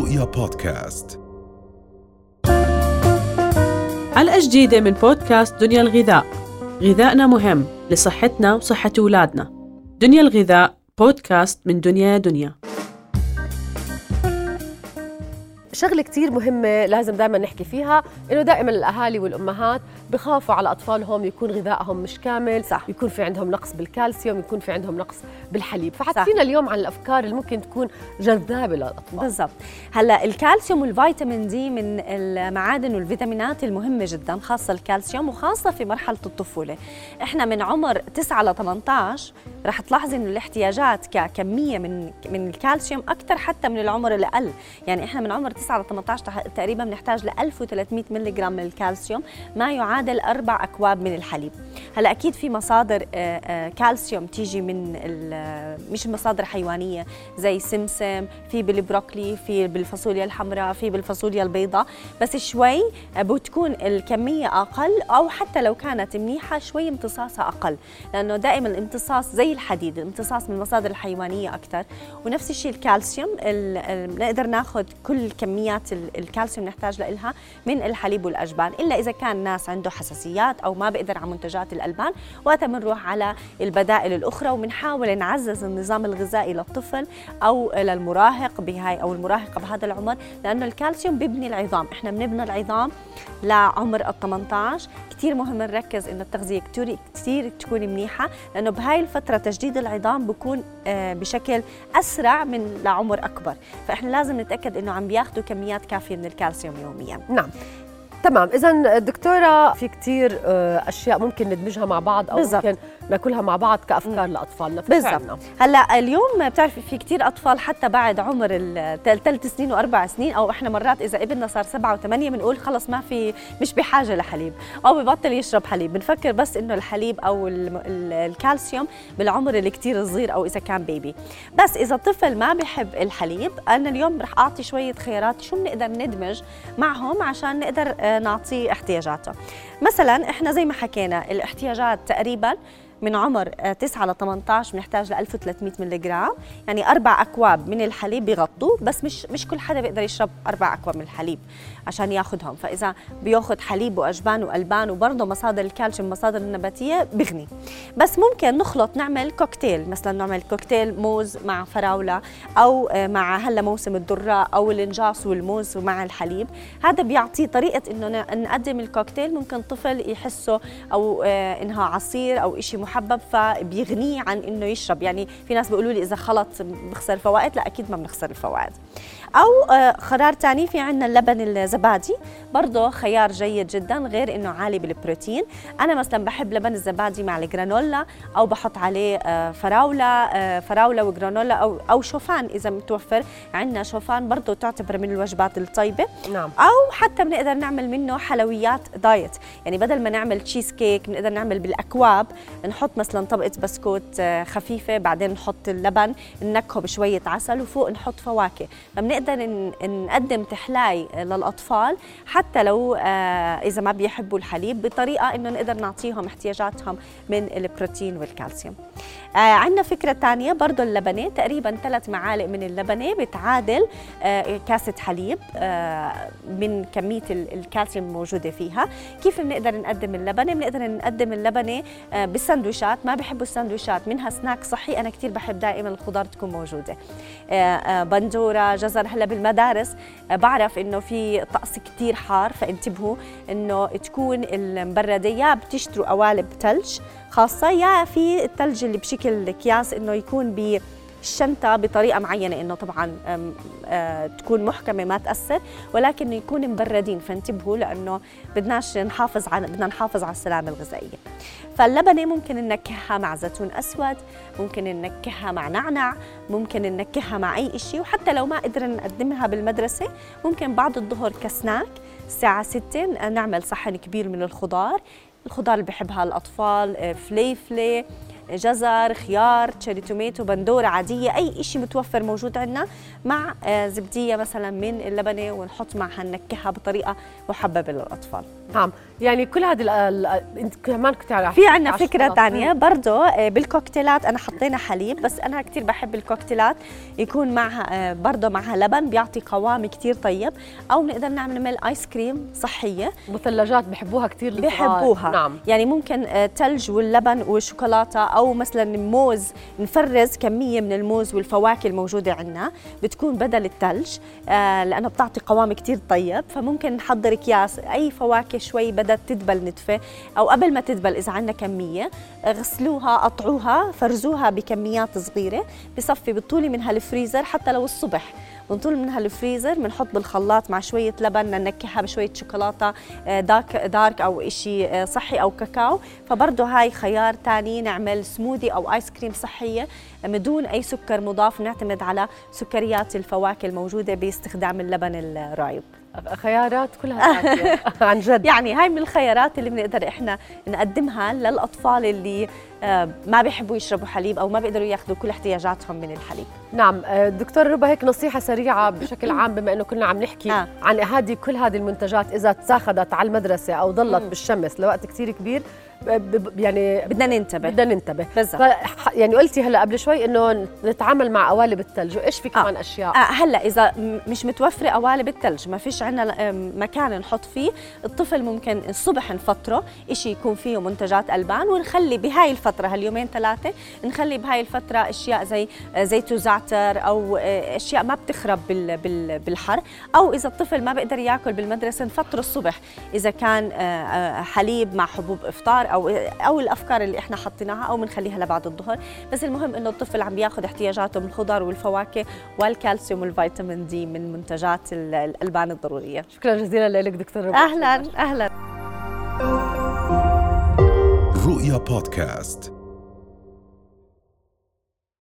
رؤيا بودكاست. حلقة جديدة من بودكاست دنيا الغذاء. غذائنا مهم لصحتنا وصحة أولادنا. دنيا الغذاء بودكاست من دنيا دنيا. شغلة كثير مهمة لازم دائما نحكي فيها إنه دائما الأهالي والأمهات بخافوا على أطفالهم يكون غذائهم مش كامل صح. يكون في عندهم نقص بالكالسيوم يكون في عندهم نقص بالحليب. فحكينا اليوم عن الأفكار اللي ممكن تكون جذابة للأطفال. بالضبط. هلا الكالسيوم والفيتامين دي من المعادن والفيتامينات المهمة جدا خاصة الكالسيوم وخاصة في مرحلة الطفولة. إحنا من عمر 9 ل 18 رح تلاحظي إنه الاحتياجات ككميه من من الكالسيوم أكثر حتى من العمر الأقل. يعني إحنا من عمر 9 ل 18 تقريبا بنحتاج ل 1300 ملغ من الكالسيوم ما يعادل أربع أكواب من الحليب. هلأ أكيد في مصادر آه، آه، كالسيوم تيجي من مش مصادر حيوانية زي سمسم في بالبروكلي في بالفاصوليا الحمراء في بالفاصوليا البيضاء بس شوي بتكون الكمية أقل أو حتى لو كانت منيحة شوي امتصاصها أقل لأنه دائما الامتصاص زي الحديد الامتصاص من المصادر الحيوانية أكثر ونفس الشيء الكالسيوم نقدر ناخذ كل كميات الكالسيوم نحتاج لها من الحليب والأجبان. إلا إذا كان ناس عنده حساسيات أو ما بيقدر على منتجات الألبان وقتها بنروح على البدائل الأخرى وبنحاول نعزز النظام الغذائي للطفل أو للمراهق بهاي أو المراهقة بهذا العمر لأنه الكالسيوم بيبني العظام. إحنا بنبني العظام لعمر ال 18 كثير مهم نركز إنه التغذية كثير تكون منيحة لأنه بهاي الفترة تجديد العظام بكون آه، بشكل أسرع من لعمر أكبر. فإحنا لازم نتأكد إنه عم بياخذوا كميات كافية من الكالسيوم يوميا. نعم. تمام. اذا دكتورة في كثير آه، أشياء ممكن ندمجها مع بعض أو بالزبط. ممكن ناكلها مع بعض كأفكار م. لاطفالنا بالضبط. هلأ اليوم بتعرفي في كثير أطفال حتى بعد عمر الثلاث سنين وأربع سنين أو إحنا مرات إذا ابننا صار سبعة وثمانية بنقول خلص ما في مش بحاجة لحليب أو ببطل يشرب حليب. بنفكر بس إنه الحليب أو الكالسيوم بالعمر اللي كثير صغير أو إذا كان بيبي بس إذا طفل ما بحب الحليب أنا اليوم رح أعطي شوية خيارات شو بنقدر ندمج معهم عشان نقدر آه، نعطيه احتياجاته. مثلا إحنا زي ما حكينا الاحتياجات تقريبا من عمر 9 ل 18 بنحتاج ل 1300 ملغ يعني أربع أكواب من الحليب بيغطوا بس مش مش كل حدا بيقدر يشرب أربع أكواب من الحليب عشان ياخذهم فإذا بياخذ حليب وأجبان وألبان وبرضه مصادر الكالسيوم مصادر النباتية بغني. بس ممكن نخلط نعمل كوكتيل. مثلا نعمل كوكتيل موز مع فراولة أو مع هلا موسم الذرة أو الإنجاص والموز ومع الحليب. هذا بيعطيه طريقة إنه نقدم الكوكتيل. ممكن طفل يحسه أو آه، إنها عصير أو شيء محبب فبيغنيه عن إنه يشرب. يعني في ناس بيقولوا لي إذا خلط بخسر الفوائد لا أكيد ما بنخسر الفوائد. أو آه، قرار ثاني في عندنا اللبن الزبادي. برضه خيار جيد جدا غير إنه عالي بالبروتين. أنا مثلا بحب لبن الزبادي مع الجرانولا أو بحط عليه آه، فراولة آه، فراولة وجرانولا أو أو شوفان إذا متوفر عندنا. شوفان برضه تعتبر من الوجبات الطيبة. نعم. أو حتى بنقدر نعمل منه حلويات diet. يعني بدل ما نعمل تشيز كيك بنقدر نعمل بالأكواب. نحط مثلا طبقة بسكوت خفيفة بعدين نحط اللبن ننكهه بشوية عسل وفوق نحط فواكه. فبنقدر نقدر نقدم تحلاية للأطفال حتى لو آه، إذا ما بيحبوا الحليب بطريقة إنه نقدر نعطيهم احتياجاتهم من البروتين والكالسيوم. آه عندنا فكرة ثانية برضه اللبنة تقريبا ثلاث معالق من اللبنة بتعادل آه كاسة حليب آه من كمية الكالسيوم الموجودة فيها. كيف بنقدر نقدم اللبنة؟ بنقدر نقدم اللبنة آه بالسندويشات ما بحبوا السندويشات منها سناك صحي. أنا كثير بحب دائما الخضار تكون موجودة. آه آه بندورة جزر. هلأ بالمدارس آه بعرف إنه في طقس كثير حار فانتبهوا إنه تكون المبردة يا بتشتروا قوالب ثلج خاصة يا في الثلج اللي بشكل اكياس إنه يكون ب الشنطة بطريقة معينة إنه طبعا آه، تكون محكمة ما تأثر ولكن يكون مبردين فانتبهوا لأنه بدناش نحافظ على بدنا نحافظ على السلامة الغذائية. فاللبنة ممكن ننكهها مع زيتون أسود، ممكن ننكهها مع نعنع، ممكن ننكهها مع أي شيء وحتى لو ما قدرنا نقدمها بالمدرسة ممكن بعد الظهر كسناك الساعة 6 نعمل صحن كبير من الخضار الخضار اللي بحبها الأطفال آه، فليفلة جزر خيار cherry tomato بندورة عادية أي شيء متوفر موجود عندنا مع آه، زبدية مثلا من اللبنة ونحط معها ننكهها بطريقة محببة للأطفال. نعم. يعني كل هذه انت كمان كنت تعرف في عندنا فكرة ثانية برضه آه، بالكوكتيلات. أنا حطينا حليب بس أنا كثير بحب الكوكتيلات. يكون معها آه، برضه معها لبن بيعطي قوام كثير طيب. أو بنقدر نعمل نعمل ايس كريم صحية. مثلجات بحبوها كثير بحبوها. نعم. يعني ممكن ثلج واللبن والشوكولاتة أو مثلا موز نفرز كمية من الموز والفواكه الموجودة عندنا. بتكون بدل الثلج آه لأنه بتعطي قوام كثير طيب. فممكن نحضر اكياس أي فواكه شوي بدت تدبل نتفة أو قبل ما تدبل إذا عندنا كمية. غسلوها قطعوها فرزوها بكميات صغيرة بصفي بتطولي منها الفريزر حتى لو الصبح. بنطول منها الفريزر بنحط بالخلاط مع شوية لبن ننكهها بشوية شوكولاتة آه، dark dark أو شيء آه، صحي أو كاكاو. فبرضه هاي خيار ثاني نعمل سموذي أو ايس كريم صحية بدون أي سكر مضاف نعتمد على سكريات الفواكه الموجودة باستخدام اللبن الرايب. خيارات كلها عن جد. يعني هاي من الخيارات اللي بنقدر إحنا نقدمها للأطفال اللي آه، ما بيحبوا يشربوا حليب أو ما بيقدروا ياخذوا كل احتياجاتهم من الحليب. نعم آه، دكتور ربا هيك نصيحة سريعة بشكل عام بما إنه كنا عم نحكي آه. عن هذه كل هذه المنتجات إذا تاخذت على المدرسة أو ضلت بالشمس لوقت كثير كبير يعني بدنا ننتبه. بدنا ننتبه. بالضبط. يعني قلتي هلا قبل شوي إنه نتعامل مع قوالب الثلج وإيش في كمان آه. أشياء؟ آه هلا إذا مش متوفرة قوالب الثلج ما فيش عندنا مكان نحط فيه. الطفل ممكن الصبح نفطره شيء يكون فيه منتجات ألبان ونخلي بهاي الفترة هاليومين ثلاثة نخلي بهاي الفترة أشياء زي زيت وزعتر أو آه، أشياء ما بتخرب بالحر. أو إذا الطفل ما بيقدر ياكل بالمدرسة نفطره الصبح. إذا كان آه، آه، حليب مع حبوب إفطار أو أو الأفكار اللي إحنا حطيناها أو بنخليها لبعد الظهر. بس المهم إنه الطفل عم بياخذ احتياجاته من الخضار والفواكه والكالسيوم والفيتامين دي من منتجات الألبان الضرورية. شكرا جزيلا لك دكتور ربع. أهلا أهلا. رؤيا بودكاست.